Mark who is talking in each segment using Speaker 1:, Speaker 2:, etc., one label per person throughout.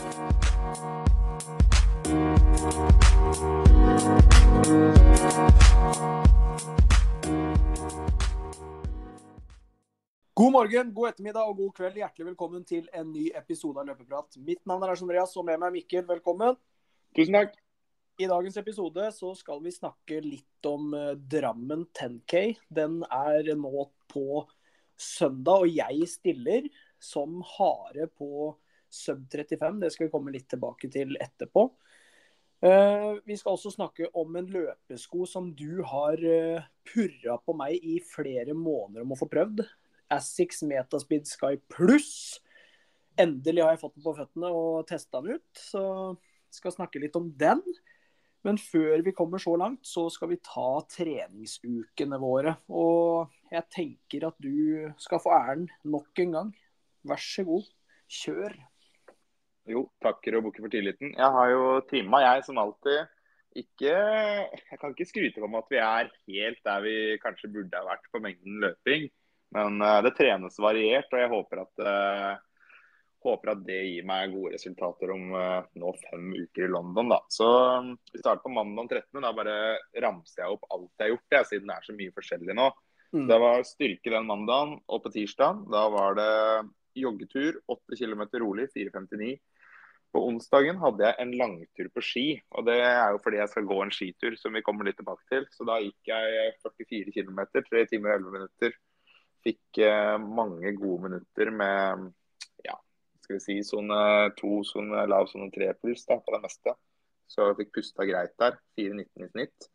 Speaker 1: God morgen, god ettermiddag og god kveld. Hjertelig velkommen til en ny episode av Løpeprat. Mitt navn er Lars Andreas, og med meg er Mikkel. Velkommen.
Speaker 2: Tusen takk.
Speaker 1: I dagens episode så skal vi snakke litt om eh, Drammen 10K. Den er nå på søndag, og jeg stiller som hare på sub 35. Det skal vi komme litt tilbake til etterpå. Eh, vi skal også snakke om en løpesko som du har uh, purra på meg i flere måneder om å få prøvd. Assix Metaspeed Sky Pluss. Endelig har jeg fått den på føttene og testa den ut, så skal snakke litt om den. Men før vi kommer så langt, så skal vi ta treningsukene våre. Og jeg tenker at du skal få æren nok en gang. Vær så god, kjør.
Speaker 2: Jo, takker og bukker for tilliten. Jeg har jo trimma, jeg som alltid. Ikke Jeg kan ikke skryte om at vi er helt der vi kanskje burde ha vært på mengden løping. Men uh, det trenes variert, og jeg håper at, uh, håper at det gir meg gode resultater om uh, nå fem uker i London. Da. Så um, Vi starter på mandag 13. Da bare ramser jeg opp alt jeg har gjort, jeg, siden det er så mye forskjellig nå. Mm. Det var styrke den mandagen, og på tirsdag da var det joggetur, 8 km rolig, 4,59. På onsdagen hadde jeg en langtur på ski, og det er jo fordi jeg skal gå en skitur som vi kommer litt tilbake til. Så da gikk jeg 44 km, 3 timer og 11 minutter Fikk eh, mange gode minutter med ja, skal vi si sone to, sone lav, sone tre pluss da, på det meste. Så jeg fikk pusta greit der. 4,19 i snitt.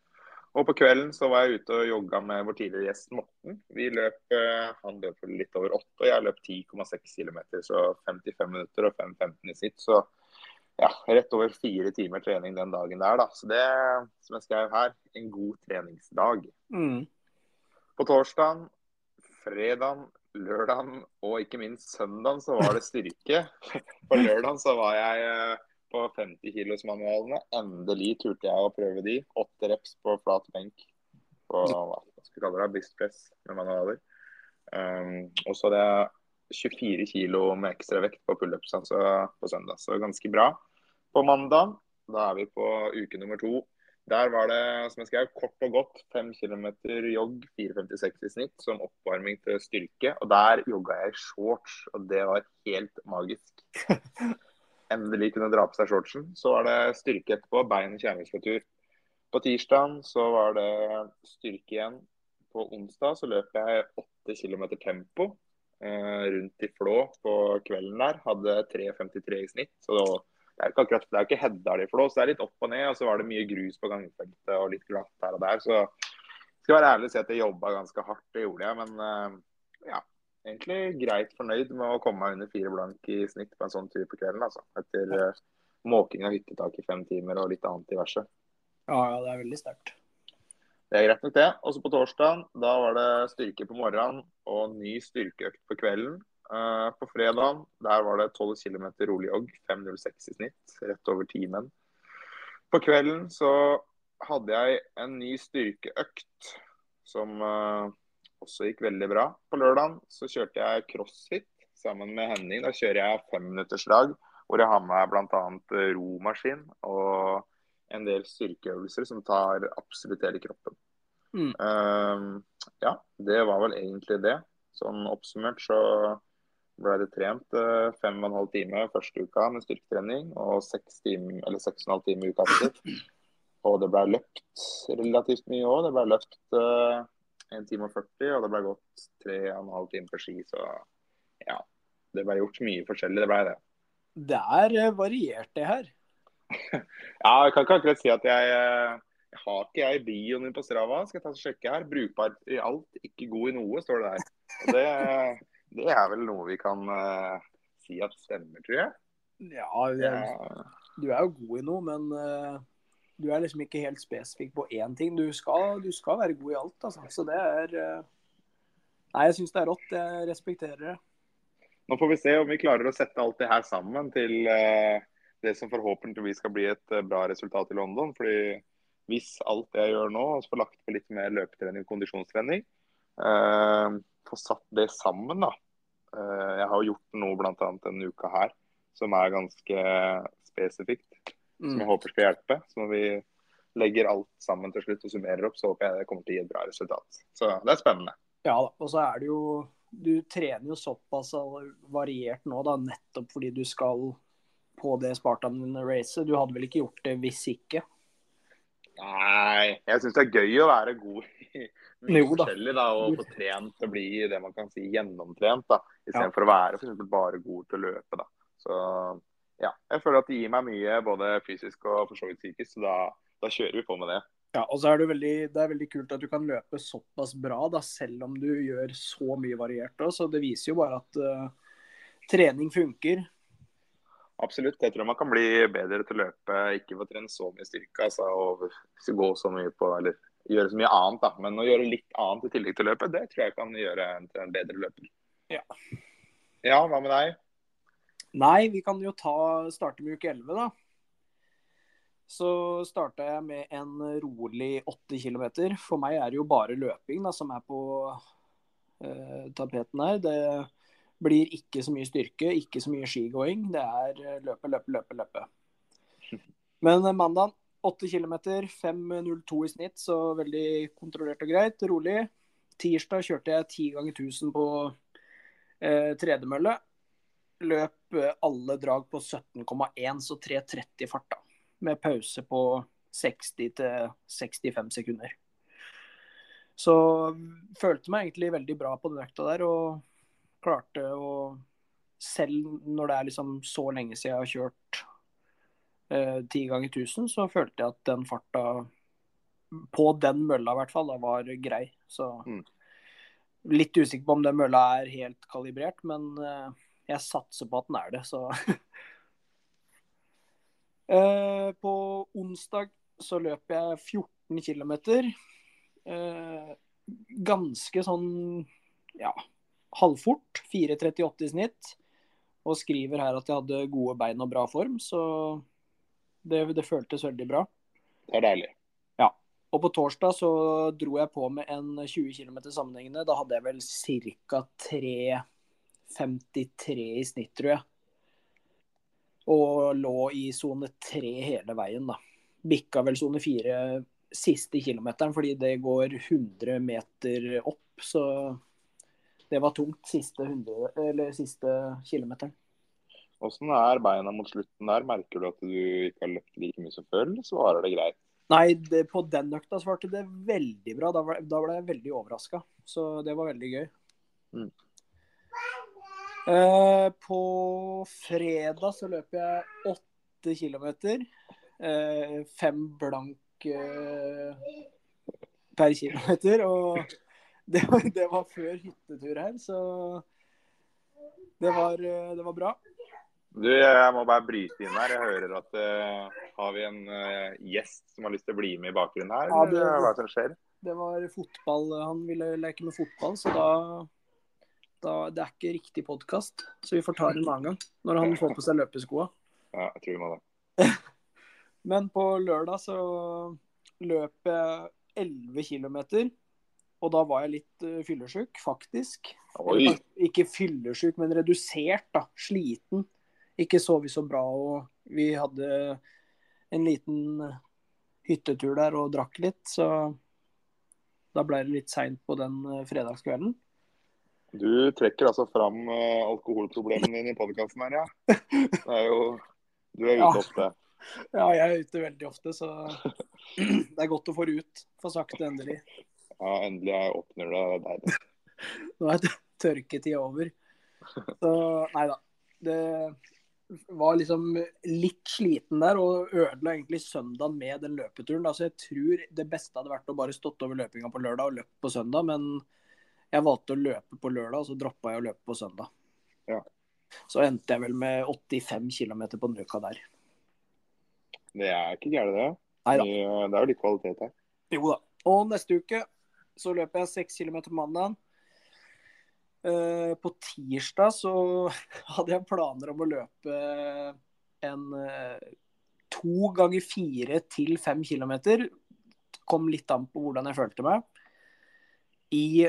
Speaker 2: Og på kvelden så var jeg ute og jogga med vår tidligere gjest Morten. Vi løp, eh, Han løp litt over 8, og jeg løp 10,6 km. Så 55 minutter og 5,15 i sitt. Så ja, rett over fire timer trening den dagen der, da. Så det, som jeg skrev her, en god treningsdag.
Speaker 1: Mm.
Speaker 2: På torsdagen fredagen, lørdagen og ikke minst søndagen så var det styrke. På lørdagen så var jeg eh, på 50 kilos manualene. Endelig turte jeg å prøve de. Åtte reps på flat benk på hva skal vi kalle det, brystpress med manualer. Um, og så hadde jeg 24 kilo med ekstra vekt på pullups altså på søndag, så ganske bra. På mandag, da er vi på uke nummer to der var det som jeg skrev, kort og godt 5 km jogg, 4,56 i snitt, som oppvarming til styrke. Og der jogga jeg i shorts, og det var helt magisk. Endelig kunne dra på seg shortsen. Så var det styrke etterpå, bein og kjernemuskulatur. På tirsdag så var det styrke igjen. På onsdag så løp jeg 8 km tempo eh, rundt i Flå på kvelden der. Hadde 3,53 i snitt. så det var det er ikke akkurat, det er jo ikke Heddal i Flå, så det er litt opp og ned. Og så var det mye grus på gangfeltet og litt glatt her og der. Så skal være ærlig og si at jeg jobba ganske hardt, det gjorde jeg. Men eh, ja, egentlig greit fornøyd med å komme meg under fire blank i snitt på en sånn tur på kvelden. altså. Etter uh, måking av hyttetak i fem timer og litt annet diverse.
Speaker 1: Ja, ja, det er veldig sterkt.
Speaker 2: Det er greit nok, det. Også på torsdag, da var det styrke på morgenen og ny styrkeøkt på kvelden. Uh, på fredag der var det 12 km rolig jogg, 5.06 i snitt. Rett over timen. På kvelden så hadde jeg en ny styrkeøkt som uh, også gikk veldig bra. På lørdag så kjørte jeg crossfit sammen med Henning. Da kjører jeg femminutterslag hvor jeg har med bl.a. romaskin og en del styrkeøvelser som tar absolutt hele kroppen.
Speaker 1: Mm.
Speaker 2: Uh, ja, det var vel egentlig det. Sånn oppsummert så ble det trent uh, fem og en halv time første uka med styrketrening og seks, time, eller seks og en halv time uka etter. Og det ble løpt relativt mye òg. Det ble løpt uh, 1 time og 40, og det ble gått tre og en halv time på ski. Så ja, det ble gjort mye forskjellig, det ble det.
Speaker 1: Det er eh, variert, det her.
Speaker 2: ja, jeg kan ikke akkurat si at jeg, jeg har ikke jeg bioen min på Strava. Skal jeg ta og sjekke her. Brukbar i alt, ikke god i noe, står det der. Og det det er vel noe vi kan uh, si at stemmer, tror jeg.
Speaker 1: Ja, jeg, du er jo god i noe, men uh, du er liksom ikke helt spesifikk på én ting. Du skal, du skal, være god i alt, altså. Så det er uh... Nei, jeg syns det er rått. Jeg respekterer det.
Speaker 2: Nå får vi se om vi klarer å sette alt det her sammen til det som forhåpentligvis skal bli et bra resultat i London. fordi hvis alt det jeg gjør nå, og får lagt på litt mer løpetrening og kondisjonstrening, eh, få satt det sammen, da, Eh, jeg har gjort noe bl.a. denne uka her som er ganske spesifikt. Som jeg
Speaker 1: Mm.
Speaker 2: håper skal hjelpe. Så når vi legger alt sammen til slutt og summerer opp, så håper jeg det kommer til å gi et bra resultat. Så det er spennende.
Speaker 1: Ja da. Og så er det jo Du trener jo såpass variert nå, da, nettopp fordi du skal på det Spartan-racet. Du hadde vel ikke gjort det hvis ikke?
Speaker 2: Nei, jeg syns det er gøy å være god i mye forskjellig da, og få trent og bli det man kan si gjennomtrent. da,
Speaker 1: Ja.
Speaker 2: For å være for eksempel, bare god til å løpe. da. Så ja, jeg føler at det gir meg mye både fysisk og for så vidt psykisk, så da, da kjører vi på med det.
Speaker 1: Ja, og så er det, veldig, det er veldig kult at du kan løpe såpass bra, da, selv om du gjør så mye variert. også. Så det viser jo bare at uh, trening funker.
Speaker 2: Absolutt. Jeg tror man kan bli bedre til å løpe, ikke få å trene så mye styrke altså, og gå så mye på, eller gjøre så mye annet. da, Men å gjøre litt annet i tillegg til løpet, det tror jeg kan gjøre en til en bedre løper.
Speaker 1: Ja.
Speaker 2: Ja, hva med deg?
Speaker 1: Nei, vi kan jo ta, starte med uke 11, da. Så starta jeg med en rolig 8 km. For meg er det jo bare løping da, som er på eh, tapeten her. Det blir ikke så mye styrke, ikke så mye skigåing. Det er eh, løpe, løpe, løpe, løpe. Men eh, mandag 8 km, 5.02 i snitt, så veldig kontrollert og greit. Rolig. Tirsdag kjørte jeg 10 ganger 1000 på eh, tredemølle. Løp eh, alle drag på 17,1, så 3.30 fart, da. Med pause på 60-65 sekunder. Så følte meg egentlig veldig bra på den økta der, og klarte å Selv når det er liksom så lenge siden jeg har kjørt eh, ti ganger 1000, så følte jeg at den farta på den mølla i hvert fall, da var grei. Så
Speaker 2: Mm.
Speaker 1: litt usikker på om den mølla er helt kalibrert, men eh, jeg satser på at den er det, så Eh, På onsdag så løp jeg 14 km. Eh, ganske sånn ja, halvfort. 4.38 i snitt. Og skriver her at jeg hadde gode bein og bra form, så det, det føltes veldig bra.
Speaker 2: Det er deilig.
Speaker 1: Og på torsdag så dro jeg på med en 20 km sammenhengende. Da hadde jeg vel ca. 3,53 i snitt, tror jeg. Og lå i sone 3 hele veien, da. Bikka vel sone 4 siste kilometeren fordi det går 100 meter opp. Så det var tungt siste, 100, eller siste kilometeren.
Speaker 2: Åssen er beina mot slutten der? Merker du at du ikke har løpt like mye som før, eller svarer det greit?
Speaker 1: Nei, det, på den økta svarte det veldig bra. Da, var, da ble jeg veldig overraska. Så det var veldig gøy.
Speaker 2: Mm.
Speaker 1: Eh, på fredag så løper jeg åtte kilometer. Eh, fem blank eh, per kilometer. Og det var, det var før hyttetur her, så det var, eh, det var bra.
Speaker 2: Du, jeg må bare bryte inn her. Jeg hører at uh, har vi en uh, gjest som har lyst til å bli med i bakgrunnen her?
Speaker 1: Ja, det-
Speaker 2: eller hva det som skjer?
Speaker 1: Det var fotball. Han ville leke med fotball, så da, da Det er ikke riktig podkast, så vi får ta det en annen gang. Når han får på seg løpeskoa.
Speaker 2: Ja, jeg tror vi må det.
Speaker 1: Men på lørdag så løp jeg 11 km. Og da var jeg litt uh, fyllesyk, faktisk.
Speaker 2: Oi!
Speaker 1: Ikke fyllesyk, men redusert, da. Sliten. Ikke sovet så bra. Og vi hadde en liten hyttetur der og drakk litt, så da ble det litt seint på den eh, fredagskvelden.
Speaker 2: Du trekker altså fram eh, alkoholproblemene dine i podkasten her, ja. Det er jo Du er
Speaker 1: Ja.
Speaker 2: ute ofte.
Speaker 1: Ja, jeg er ute veldig ofte, så det er godt å få det ut. Få sagt det endelig.
Speaker 2: Ja, endelig jeg åpner det. Deilig.
Speaker 1: Nå er tørketida over. Så nei da. Det var liksom litt sliten der og ødela egentlig søndagen med den løpeturen. Da. Så jeg tror det beste hadde vært å bare stått over løpinga på lørdag og løpt på søndag. Men jeg valgte å løpe på lørdag, og så droppa jeg å løpe på søndag.
Speaker 2: Ja.
Speaker 1: Så endte jeg vel med 85 km på den uka der.
Speaker 2: Det er ikke gærent, det.
Speaker 1: Neida.
Speaker 2: Det er jo litt kvalitet her.
Speaker 1: Jo da. Og neste uke så løper jeg 6 km på mandag. Eh, på tirsdag så hadde jeg planer om å løpe en eh, to ganger fire til fem kilometer. Kom litt an på hvordan jeg følte meg. I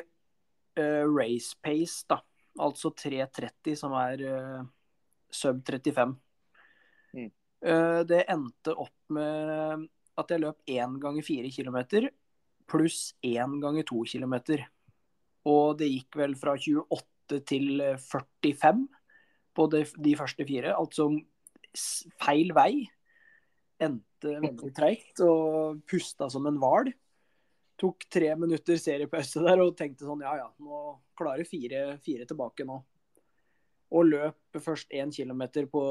Speaker 1: race pace, da. Altså 3.30, som er eh, sub 35.
Speaker 2: Mm.
Speaker 1: Eh, Det endte opp med at jeg løp én ganger fire kilometer pluss én ganger to kilometer. Og det gikk vel fra 28 til 45 på de, de første fire. Altså feil vei. Endte veldig treigt og pusta som en hval. Tok tre minutter seriepause der og tenkte sånn ja ja, nå klarer fire, fire tilbake nå. Og løp først én kilometer på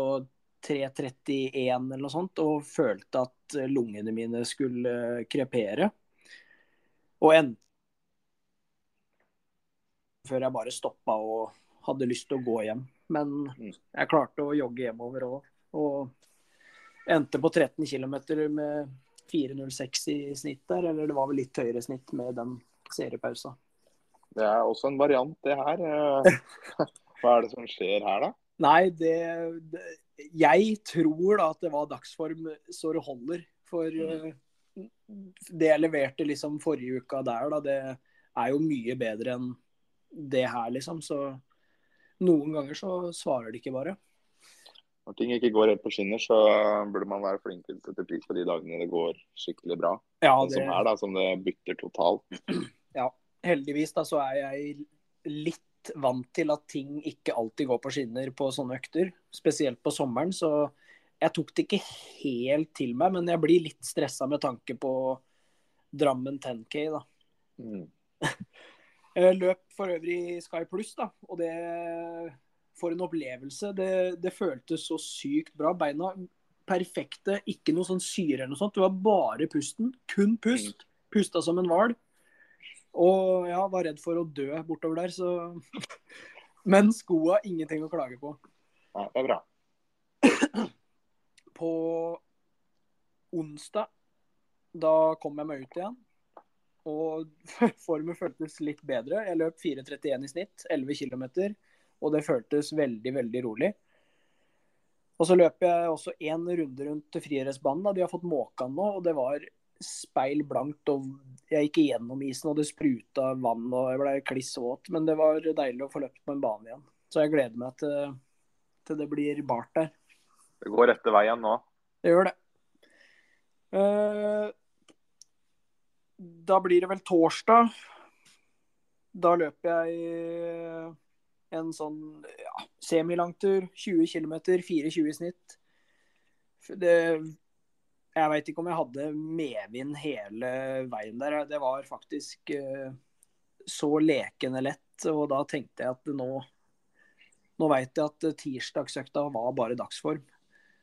Speaker 1: 3.31 eller noe sånt, og følte at lungene mine skulle krepere. Og endte før jeg bare stoppa og hadde lyst til å gå hjem. Men
Speaker 2: Mm.
Speaker 1: jeg klarte å jogge hjemover òg. Og endte på 13 km med 4.06 i snitt der, eller det var vel litt høyere snitt med den seriepausa.
Speaker 2: Det er også en variant, det her. Eh, Hva er det som skjer her, da?
Speaker 1: Nei, det, det Jeg tror da at det var dagsform så det holder. For mm. det jeg leverte liksom forrige uka der, da, det er jo mye bedre enn det her, liksom. Så noen ganger så svarer det ikke bare.
Speaker 2: Når ting ikke går helt på skinner, så burde man være flink til å sette pris på de dagene det går skikkelig bra.
Speaker 1: Ja,
Speaker 2: det... som her, da, som det bytter totalt.
Speaker 1: Ja, heldigvis da så er jeg litt vant til at ting ikke alltid går på skinner på sånne økter. Spesielt på sommeren. Så jeg tok det ikke helt til meg, men jeg blir litt stressa med tanke på Drammen 10K, da.
Speaker 2: Mm.
Speaker 1: Løp for øvrig Sky Pluss, da. Og det For en opplevelse. Det, det føltes så sykt bra. Beina perfekte. Ikke noe sånn syre eller noe sånt. Det var bare pusten. Kun pust. Pusta som en hval. Og ja, var redd for å dø bortover der, så Men skoa, ingenting å klage på.
Speaker 2: Ja, det er bra.
Speaker 1: På onsdag, da kom jeg meg ut igjen. Og formen føltes litt bedre. Jeg løp 4.31 i snitt, 11 km. Og det føltes veldig, veldig rolig. Og så løp jeg også én runde rundt friidrettsbanen. De har fått måka nå, og det var speil blankt. Og jeg gikk gjennom isen, og det spruta vann, og jeg ble kliss våt. Men det var deilig å få løpt på en bane igjen. Så jeg gleder meg til, til det blir bart der.
Speaker 2: Det går rette veien nå.
Speaker 1: Det gjør det. Eh, da blir det vel torsdag. Da løper jeg en sånn ja, semilangtur. 20 km, 4,20 i snitt. Det, jeg veit ikke om jeg hadde medvind hele veien der. Det var faktisk eh, så lekende lett, og da tenkte jeg at nå Nå veit jeg at tirsdagsøkta var bare dagsform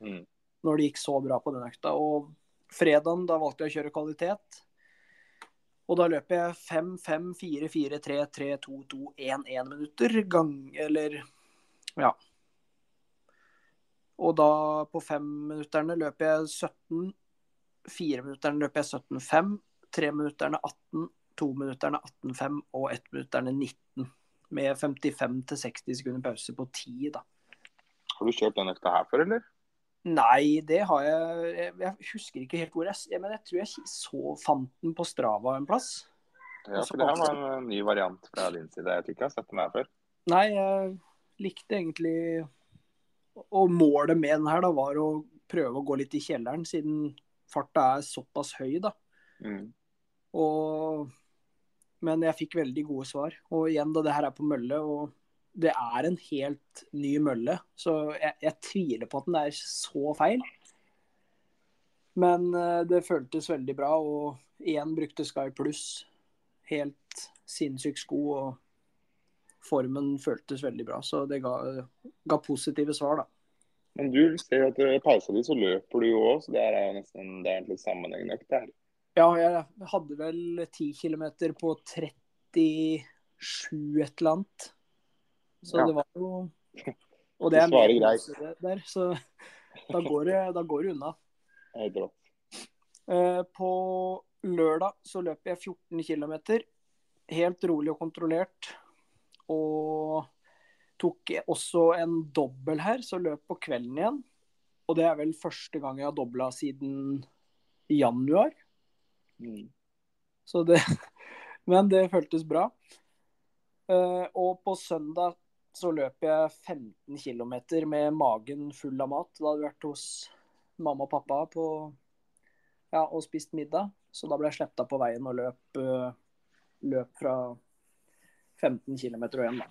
Speaker 2: Mm.
Speaker 1: når det gikk så bra på den økta. Og fredagen, da valgte jeg å kjøre kvalitet. Og da løper jeg 5, 5, 4, 4, 3, 3, 2, 2, 1, 1 minutter. Gang, eller ja. Og da på femminutterne løper jeg 17. Fireminutterne løper jeg 17,5. Treminutterne 18. Tominutterne 18,5 og ettminutterne 19. Med 55-60 sekunder pause på 10, da.
Speaker 2: Har du kjørt den økta her før, eller?
Speaker 1: Nei, det har jeg Jeg, husker ikke helt hvor jeg- Men jeg tror jeg så fant den på Strava en plass.
Speaker 2: Ja, for det her var en ny variant fra din side. Jeg tror ikke jeg har sett den her før.
Speaker 1: Nei, jeg likte egentlig Og målet med den her da var å prøve å gå litt i kjelleren, siden farta er såpass høy, da.
Speaker 2: Mm.
Speaker 1: Og Men jeg fikk veldig gode svar. Og igjen, da, det her er på mølle, og det er en helt ny mølle. Så jeg, jeg tviler på at den er så feil. Men eh, det føltes veldig bra, og igjen brukte Sky Pluss. Helt sinnssyk sko, og formen føltes veldig bra. Så det ga, ga positive svar, da.
Speaker 2: Men du ser jo at i pausa di så løper du jo òg, så det er jo nesten det er egentlig sammenhengende økt. her.
Speaker 1: Ja, jeg hadde vel 10 km på 37 et eller annet. Så
Speaker 2: Ja.
Speaker 1: det var jo Og det er mer
Speaker 2: greit.
Speaker 1: der, så da går det, da går det unna.
Speaker 2: Det rått.
Speaker 1: Eh, På lørdag så løper jeg 14 km. Helt rolig og kontrollert. Og tok også en dobbel her, så løp på kvelden igjen. Og det er vel første gang jeg har dobla siden januar.
Speaker 2: Mm.
Speaker 1: Så det, men det føltes bra. Eh, og på søndag så løp jeg 15 km med magen full av mat. Da hadde vi vært hos mamma og pappa på, ja, og spist middag. Så da ble jeg sletta på veien og løp, uh, løp fra 15 km og hjem, da.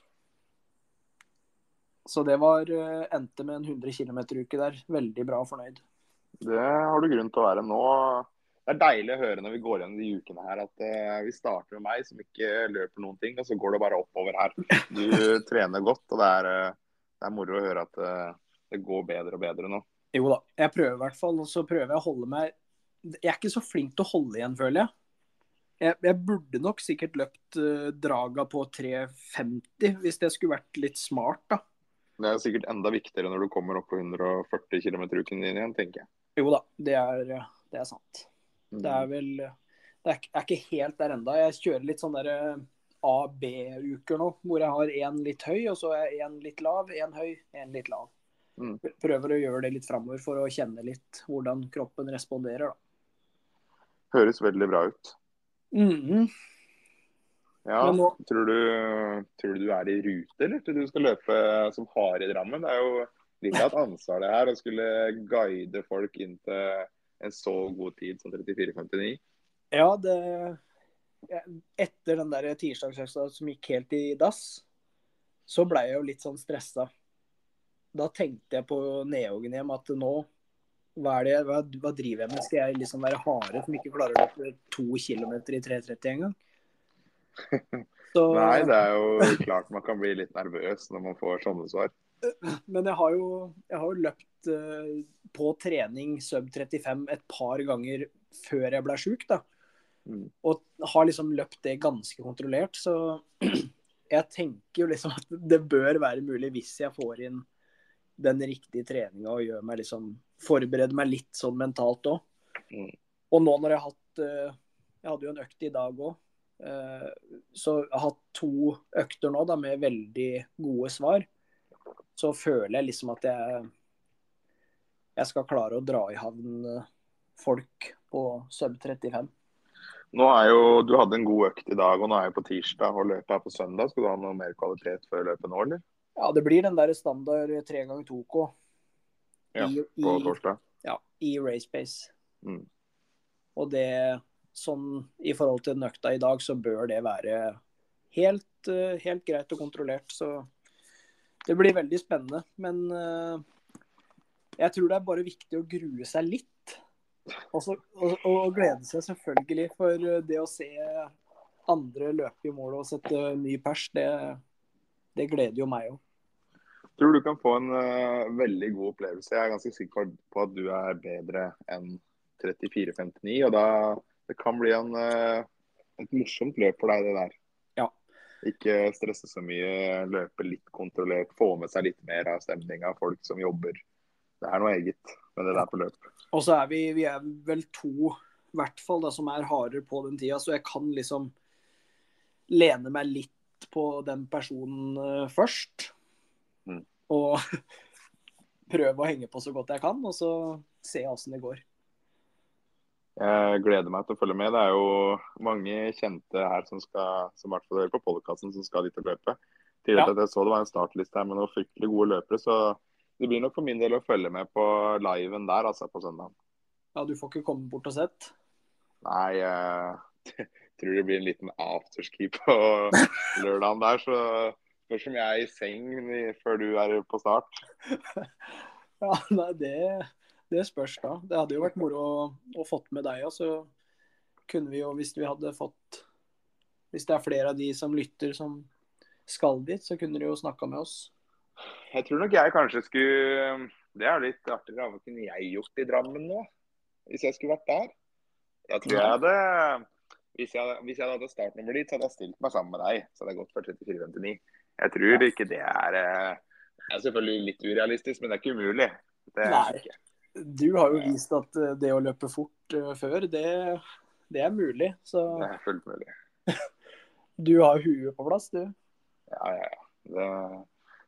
Speaker 1: Så det var uh, endte med en 100 km-uke der. Veldig bra og fornøyd.
Speaker 2: Det har du grunn til å være nå. Det er deilig å høre når vi går gjennom de ukene her at uh, vi starter med meg som ikke løper noen ting, og så går det bare oppover her. Du trener godt, og det er, det er moro å høre at uh, det går bedre og bedre nå.
Speaker 1: Jo da, jeg prøver i hvert fall. Og så prøver jeg å holde meg Jeg er ikke så flink til å holde igjen, føler jeg. Jeg, jeg burde nok sikkert løpt uh, draga på 3,50 hvis det skulle vært litt smart, da.
Speaker 2: Det er sikkert enda viktigere når du kommer opp på 140 km-uken din igjen, tenker jeg.
Speaker 1: Jo da, det er, det er sant. Det er vel Det er, er ikke helt der enda. Jeg kjører litt sånn derre A-B-uker nå, hvor jeg har én litt høy, og så er én litt lav, én høy, én litt lav. Mm. Prøver å gjøre det litt framover for å kjenne litt hvordan kroppen responderer, da.
Speaker 2: Høres veldig bra ut.
Speaker 1: Mm.
Speaker 2: Ja, nå... tror, du, tror, du, du er i rute, eller tror du skal løpe som hare i Drammen? Det er jo litt av et ansvar det her å skulle guide folk inn til en så god tid som 34,59.
Speaker 1: Ja, det Etter den der tirsdagsøksa som gikk helt i dass, så ble jeg jo litt sånn stressa. Da tenkte jeg på Neogen hjem at nå hva, det, hva, hva, driver jeg med? Skal jeg liksom være hare som ikke klarer å løpe to kilometer i 3.30 engang?
Speaker 2: Så... Nei, det er jo klart man kan bli litt nervøs når man får sånne svar.
Speaker 1: Men jeg har jo, jeg har jo løpt uh, på trening sub 35 et par ganger før jeg ble sjuk. Mm. Og har liksom løpt det ganske kontrollert. Så jeg tenker jo liksom at det bør være mulig hvis jeg får inn den riktige treninga og gjør meg liksom Forbereder meg litt sånn mentalt òg. Mm. Og nå når jeg har hatt uh, Jeg hadde jo en økt i dag òg. Eh, så jeg har hatt to økter nå da med veldig gode svar så føler jeg liksom at jeg jeg skal klare å dra i havn eh, folk på sub 35.
Speaker 2: Nå er jo, Du hadde en god økt i dag, og nå er jeg på tirsdag og løpet er på søndag. Skal du ha noe mer kvalitet før løpet nå, eller?
Speaker 1: Ja, det blir den der standard 3 ganger 2K.
Speaker 2: Ja, på torsdag.
Speaker 1: Ja, i RaceBase.
Speaker 2: Mm.
Speaker 1: Og det, sånn i forhold til den økta i dag, så bør det være helt, eh, helt greit og kontrollert. Så det blir veldig spennende. Men uh, jeg tror det er bare viktig å grue seg litt. Også, og, og, glede seg selvfølgelig. For det å se andre løpe i mål og sette ny pers, det, det gleder jo meg òg.
Speaker 2: Tror du kan få en uh, veldig god opplevelse. Jeg er ganske sikker på at du er bedre enn 34,59. Og da det kan bli en, uh, et morsomt løp for deg, det der. Ja. Ikke stresse så mye, løpe litt kontrollert, få med seg litt mer av stemninga. Folk som jobber. Det er noe eget med det der på løp.
Speaker 1: Og så er vi, vi er vel to i hvert fall da, som er hardere på den tida, så jeg kan liksom lene meg litt på den personen uh, først. Mm. Og prøve å henge på så godt jeg kan, og så se åssen det går.
Speaker 2: Jeg gleder meg til å følge med. Det er jo mange kjente her som skal som hvert fall hører på podkasten, som skal dit og løpe. Tidligere ja. jeg så det var en startliste her med noen fryktelig gode løpere. Så det blir nok for min del å følge med på liven der, altså, på søndag.
Speaker 1: Ja, du får ikke komme bort og sett?
Speaker 2: Nei, jeg tror det blir en liten afterski på lørdagen der. Så spørs om jeg er i seng før du er på start.
Speaker 1: Ja, nei, det det spørs da. Det hadde jo vært moro å, å fått med deg òg, så kunne vi jo, hvis vi hadde fått Hvis det er flere av de som lytter som skal dit, så kunne de jo snakka med oss.
Speaker 2: Jeg tror nok jeg kanskje skulle Det er litt artigere. Hva kunne jeg gjort i Drammen nå? Hvis jeg skulle vært der? Jeg tror jeg hadde hvis jeg, hvis jeg hadde startnummer dit, så hadde jeg stilt meg sammen med deg. Så hadde jeg gått for 34,59. Jeg tror ikke det er eh, Det er selvfølgelig litt urealistisk, men det er ikke umulig. Det er
Speaker 1: Nei. Ikke. Du har jo vist at eh, det å løpe fort uh, før, det, det, er mulig. Så
Speaker 2: Det er fullt mulig.
Speaker 1: du har huet på plass, du.
Speaker 2: Ja, ja, ja. Det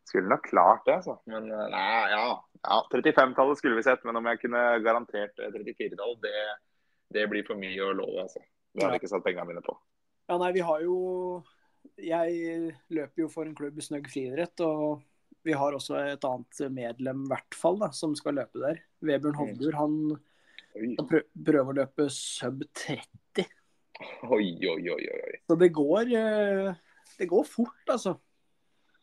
Speaker 2: skulle nok klart det, altså. Men eh, nei, ja. ja 35-tallet skulle vi sett, men om jeg kunne garantert 34-tall, det, det, blir for mye å love, altså. Det hadde jeg ikke satt pengene mine på.
Speaker 1: Ja, nei, vi har jo jeg løper jo for en klubb Snøgg friidrett, og vi har også et annet medlem, i hvert fall, da, som skal løpe der. Vebjørn Hovdur. Han
Speaker 2: han
Speaker 1: prø- prøver å løpe sub 30.
Speaker 2: oi, oi, oi. oi.
Speaker 1: Så det går, eh, det går fort, altså.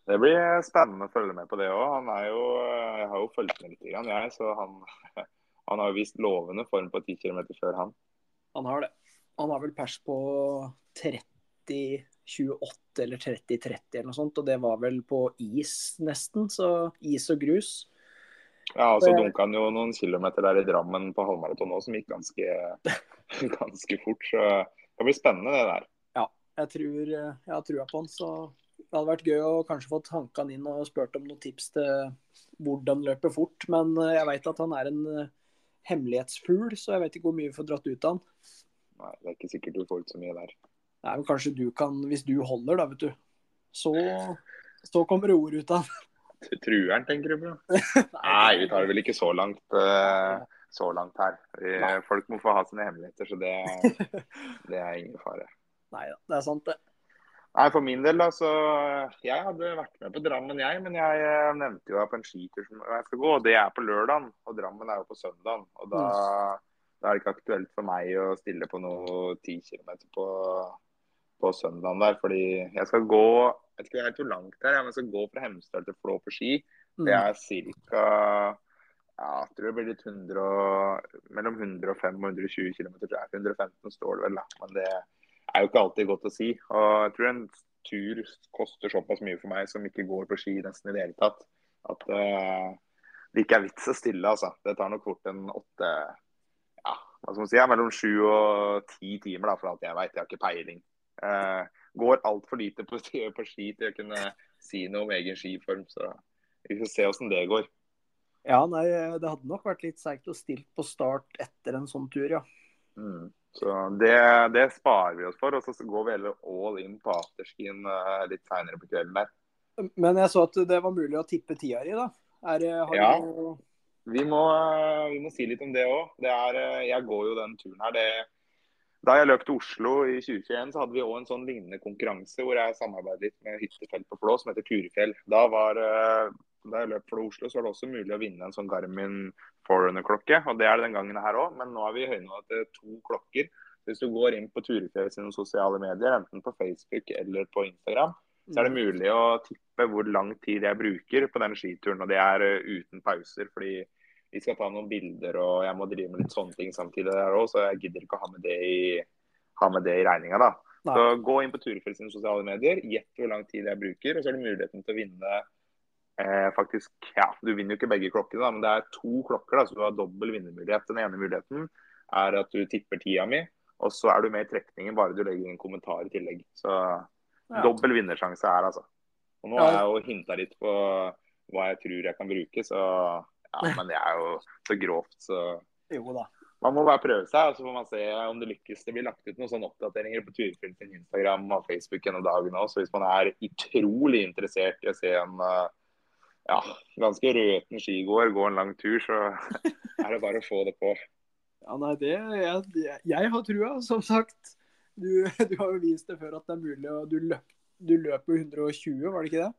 Speaker 2: Det blir spennende å følge med på det òg. Han er jo Jeg har jo fulgt med litt, jeg, så han, han har jo vist lovende form på 10 km før han.
Speaker 1: Han har det. Han har vel pers på 30-28 eller 30-30 eller noe sånt, og det var vel på is nesten, så is og grus.
Speaker 2: Ja, og så dunka han jo noen kilometer der i Drammen på halvmaraton òg, som gikk ganske, ganske fort. Så det blir spennende, det der.
Speaker 1: Ja, Jeg tror eh, jeg har trua på han, så det hadde vært gøy å kanskje fått hanka han inn og spurt om noen tips til hvordan løpe fort, men eh, jeg veit at han er en eh, hemmelighetsfugl, så jeg vet ikke hvor mye vi får dratt ut av han.
Speaker 2: Nei, det er ikke sikkert du får ut så mye der.
Speaker 1: Nei, men kanskje du kan, hvis du holder, da, vet du. Så, så kommer det ord ut av han.
Speaker 2: Trueren, tenker du på? Nei, vi tar det vel ikke så langt, eh, så langt her. Folk må få ha sine hemmeligheter, så det, det er ingen fare.
Speaker 1: Nei da, det er sant, det.
Speaker 2: Nei, For min del, da, så Jeg hadde vært med på Drammen, jeg. Men jeg eh, nevnte jo jeg på en skitur som jeg skal gå, og det er på lørdagen. Og Drammen er jo på søndagen. Og da, da er det ikke aktuelt for meg å stille på noe 10 km på, på søndagen der. Fordi jeg skal gå Jeg vet ikke helt hvor langt det er, men jeg skal gå fra Hemsedal til Flå på ski. Det
Speaker 1: Mm.
Speaker 2: er ca. Ja, jeg tror det blir litt 100, og- mellom 105 og 120 km. 115 står det vel, da. Men det er jo ikke alltid godt å si. Og jeg tror en tur koster såpass mye for meg som ikke går på ski nesten i det hele tatt, at uh, det ikke er vits å stille, altså. Det tar nok fort en åtte ja, hva skal man si, ja, mellom sju og ti timer, da, for alt jeg veit. Jeg har ikke peiling. Uh, går altfor lite på, på ski til å kunne si noe om egen skiform, så vi får se åssen det går.
Speaker 1: Ja, nei, det hadde nok vært litt seigt å stille på start etter en sånn tur, ja.
Speaker 2: Mm. Så det, det sparer vi oss for, og så går vi heller all in på afterskien eh, litt seinere på kvelden der.
Speaker 1: Men jeg så at det var mulig å tippe tida di, da. Er, har
Speaker 2: Ja.
Speaker 1: du
Speaker 2: Vi må, eh, vi må si litt om det òg. Jeg går jo den turen her. Det, da jeg løp til Oslo i 2021, så hadde vi òg en sånn lignende konkurranse hvor jeg samarbeidet litt med hyttefelt på Flå som heter Turefjell. Da, var, eh, da jeg løp for Oslo, så var det også mulig å vinne en sånn Garmin Forerunner-klokke. og Det er det den gangen her òg, men nå er vi høyna til to klokker. Hvis du går inn på Turefjell sine sosiale medier, enten på Facebook eller på Instagram, så er det mulig å tippe hvor lang tid jeg bruker på den skituren. Og det er eh, uten pauser, fordi vi skal ta noen bilder og jeg må drive med litt sånne ting samtidig der òg, så jeg gidder ikke å ha med det i, ha med det i regninga, da.
Speaker 1: Nei.
Speaker 2: Så gå inn på Turefjell sine sosiale medier, gjett hvor lang tid jeg bruker, og så er det muligheten til å vinne eh, faktisk Ja, du vinner jo ikke begge klokkene, da, men det er to klokker, da, så du har dobbel vinnermulighet. Den ene muligheten er at du tipper tida mi, og så er du med i trekningen bare du legger en kommentar i tillegg. Så
Speaker 1: Ja.
Speaker 2: dobbel vinnersjanse her, altså. Og nå har jeg jo hinta litt på hva jeg tror jeg kan bruke, så ja, men det er jo så grovt, så
Speaker 1: Jo da.
Speaker 2: man må bare prøve seg, og så får man se om det lykkes. Det blir lagt ut noen sånne oppdateringer på sin Instagram og Facebook gjennom dagen òg, så hvis man er utrolig interessert i å se en eh, ja, ganske røten skigåer gå en lang tur, så er det bare å få det på.
Speaker 1: Ja, nei, det jeg, jeg har trua, som sagt. Du, du har jo vist det før at det er mulig, og du, løp, du jo 120, var det ikke det?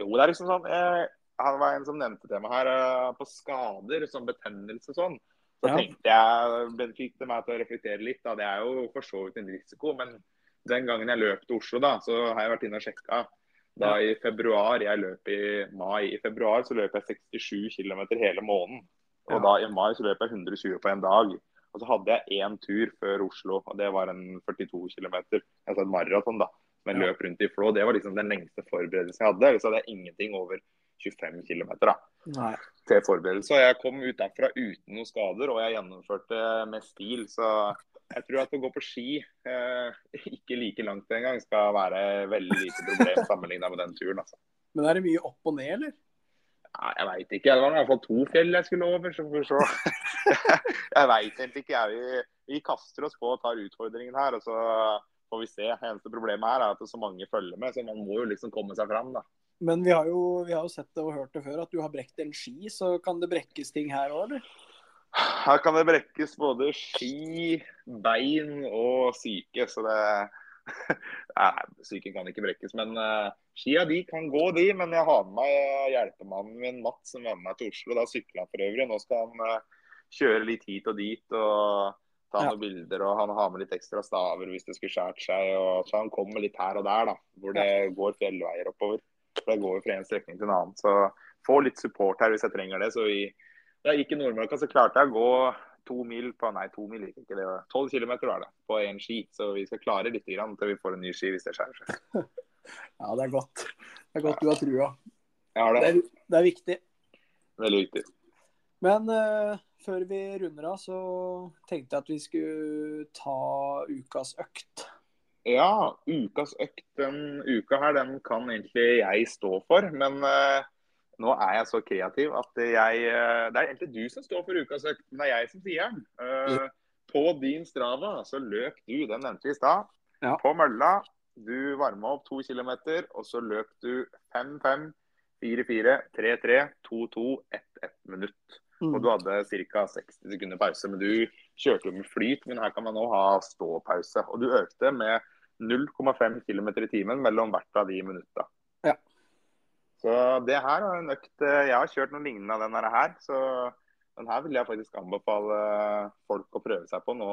Speaker 2: Jo, det er liksom sånn jeg, Han var en som nevnte til meg her eh, på skader, som betennelse og sånn. Så
Speaker 1: Ja.
Speaker 2: tenkte jeg Det fikk det meg til å reflektere litt. da, Det er jo for så vidt en risiko, men den gangen jeg løp til Oslo, da, så har jeg vært inne og sjekka. Da i februar, jeg løp i mai. I februar så løp jeg 67 km hele måneden. Og da i mai så løp jeg 120 på en dag. Og så hadde jeg én tur før Oslo, og det var en 42 km. Altså en maraton, da.
Speaker 1: Men
Speaker 2: løp rundt i Flå. Det var liksom den lengste forberedelsen jeg hadde. Så hadde jeg ingenting over 25 km da,
Speaker 1: Nei.
Speaker 2: til forberedelse. Og jeg kom ut derfra uten noen skader, og jeg gjennomførte med stil. Så jeg tror at å gå på ski eh, ikke like langt engang skal være veldig lite problem sammenligna med den turen. altså.
Speaker 1: Men er det mye opp og ned, eller?
Speaker 2: Nei, jeg veit ikke. Det var i hvert fall to fjell jeg skulle over. så får vi se. jeg veit egentlig ikke. Vi, vi kaster oss på og tar utfordringen her. og så får vi se. Eneste problemet her er at det er så mange følger med, så man må jo liksom komme seg fram. da.
Speaker 1: Men vi har, jo, vi har jo sett det og hørt det før, at du har brekt en ski, så kan det brekkes ting her òg, eller?
Speaker 2: Her kan det brekkes både ski, bein og syke, så det, Nei, Psyken kan ikke brekkes. Men uh, skia de kan gå, de. Men jeg har med meg hjelpemannen min Mats som var med meg til Oslo. Da sykla han for øvrig. Nå skal han uh, kjøre litt hit og dit. og ta ja. noen bilder, og han har med litt ekstra staver hvis det skulle skjært seg. Og, så han kommer litt her og der, da, hvor det ja. går fjellveier oppover. For det går fra en strekning til en annen. Så få litt support her hvis jeg trenger det. Så i, da jeg gikk i Nordmarka, så klarte jeg å gå to mil på Nei, to mil gikk ikke det. Tolv kilometer var det på én ski. Så vi skal klare litt grann til vi får en ny ski hvis det skjærer seg.
Speaker 1: ja, det er godt. Det er godt du har trua.
Speaker 2: Ja, det.
Speaker 1: Det, er, det er viktig.
Speaker 2: Veldig viktig.
Speaker 1: Men uh, før vi runder av, så tenkte jeg at vi skulle ta ukas økt.
Speaker 2: Ja, ukas økt den uka her, den kan egentlig jeg stå for. Men uh, nå er jeg så kreativ at jeg uh, Det er egentlig du som står for ukas økt, men det er jeg som sier den. Uh, på din Strava så løp du, den nevnte vi i stad, ja. på mølla. Du varma opp to kilometer, og så løp du 5-5, 4-4, 3-3, 2-2, 1-1 minutt. Og du hadde ca. 60 sekunder pause. Men du kjørte jo med flyt, men her kan man nå ha ståpause. Og du økte med 0,5 km i timen mellom hvert av de minutta. Så det her er en økt eh, Jeg har kjørt noe lignende av denne her. Så den her vil jeg faktisk anbefale folk å prøve seg på nå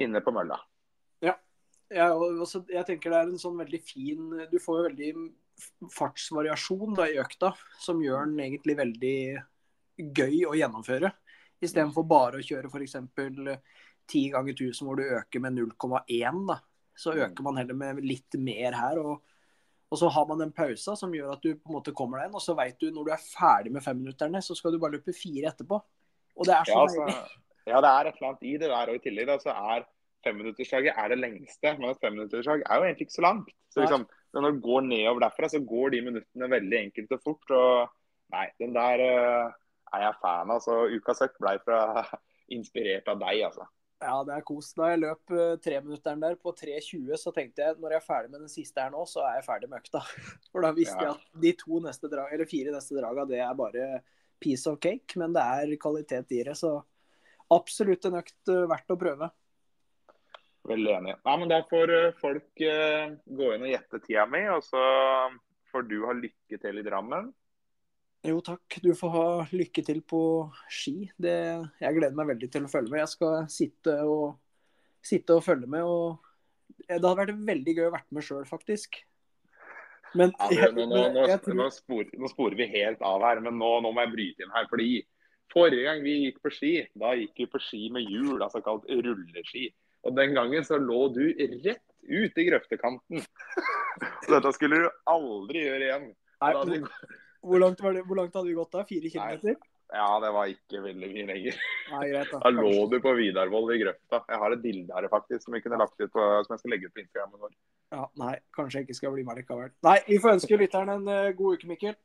Speaker 2: inne på mølla.
Speaker 1: Ja. Jeg, også, jeg tenker det er en sånn veldig fin Du får jo veldig fartsvariasjon da, i økta, som gjør den egentlig veldig gøy å gjennomføre. Istedenfor bare å kjøre f.eks. 10 ganger 1000 hvor du øker med 0,1. da. Så mm. øker man heller med litt mer her. Og, og, så har man den pausa som gjør at du på en måte kommer deg inn. Og så veit du når du er ferdig med femminutterne, så skal du bare løpe fire etterpå. Og det er så ja,
Speaker 2: altså, ja, det er et eller annet i det der. Og i tillegg da, så er femminutterslaget er det lengste. Men et femminutterslag er jo egentlig ikke så langt. Så liksom, når du går nedover derfra, så går de minuttene veldig enkelt og fort. og Nei, den der uh, er jeg fan av. Så ukas økt blei fra inspirert av deg, altså.
Speaker 1: Ja, det er kos. Da jeg løp uh, treminutteren der på 3.20, så tenkte jeg når jeg er ferdig med den siste her nå, så er jeg ferdig med økta. For da visste ja. jeg at de to neste drag, eller fire neste draga, det er bare piece of cake. Men det er kvalitet i det, så absolutt en økt uh, verdt å prøve.
Speaker 2: Veldig enig. Nei, men Da får uh, folk gå inn og gjette tida mi, og så får du ha lykke til i Drammen.
Speaker 1: Jo takk, du får ha lykke til på ski. Det, jeg gleder meg veldig til å følge med. Jeg skal sitte og, sitte og følge med. Og det hadde vært veldig gøy å være med sjøl, faktisk.
Speaker 2: Men, ja, nå, nå, nå, nå, sporer, nå, sporer vi helt av her, men nå, må jeg bryte inn her. fordi Forrige gang vi gikk på ski, da gikk vi på ski med hjul, altså kalt rulleski. Og Den gangen så lå du rett ut i grøftekanten. Så dette skulle du aldri gjøre igjen.
Speaker 1: Nei, hvor langt, det, hvor langt, hadde vi gått da? Fire kilometer?
Speaker 2: Ja, det var ikke veldig mye lenger.
Speaker 1: Nei, greit Da
Speaker 2: Da lå du på Vidarvoll i grøfta. Jeg har et bilde her faktisk som, jeg kunne lagt ut på, som jeg skal legge ut på Instagramen vår.
Speaker 1: Ja, Nei, kanskje jeg ikke skal bli med likevel. Nei, vi får ønske lytteren en uh, god uke, Mikkel.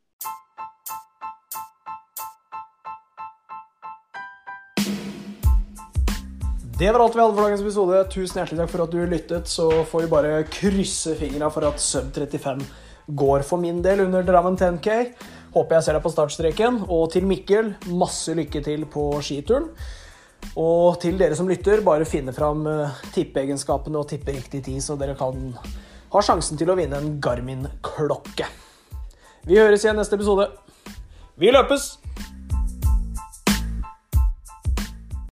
Speaker 1: Det var alt vi hadde for dagens episode. Tusen hjertelig takk for at du lyttet. Så får vi bare krysse fingra for at sub 35 går for min del under Drammen 10K. Håper jeg ser deg på startstreken. Og til Mikkel, masse lykke til på skituren. Og til dere som lytter, bare finne fram eh, tippeegenskapene og tippe riktig tid, så dere kan ha sjansen til å vinne en Garmin-klokke. Vi høres igjen neste episode. Vi løpes!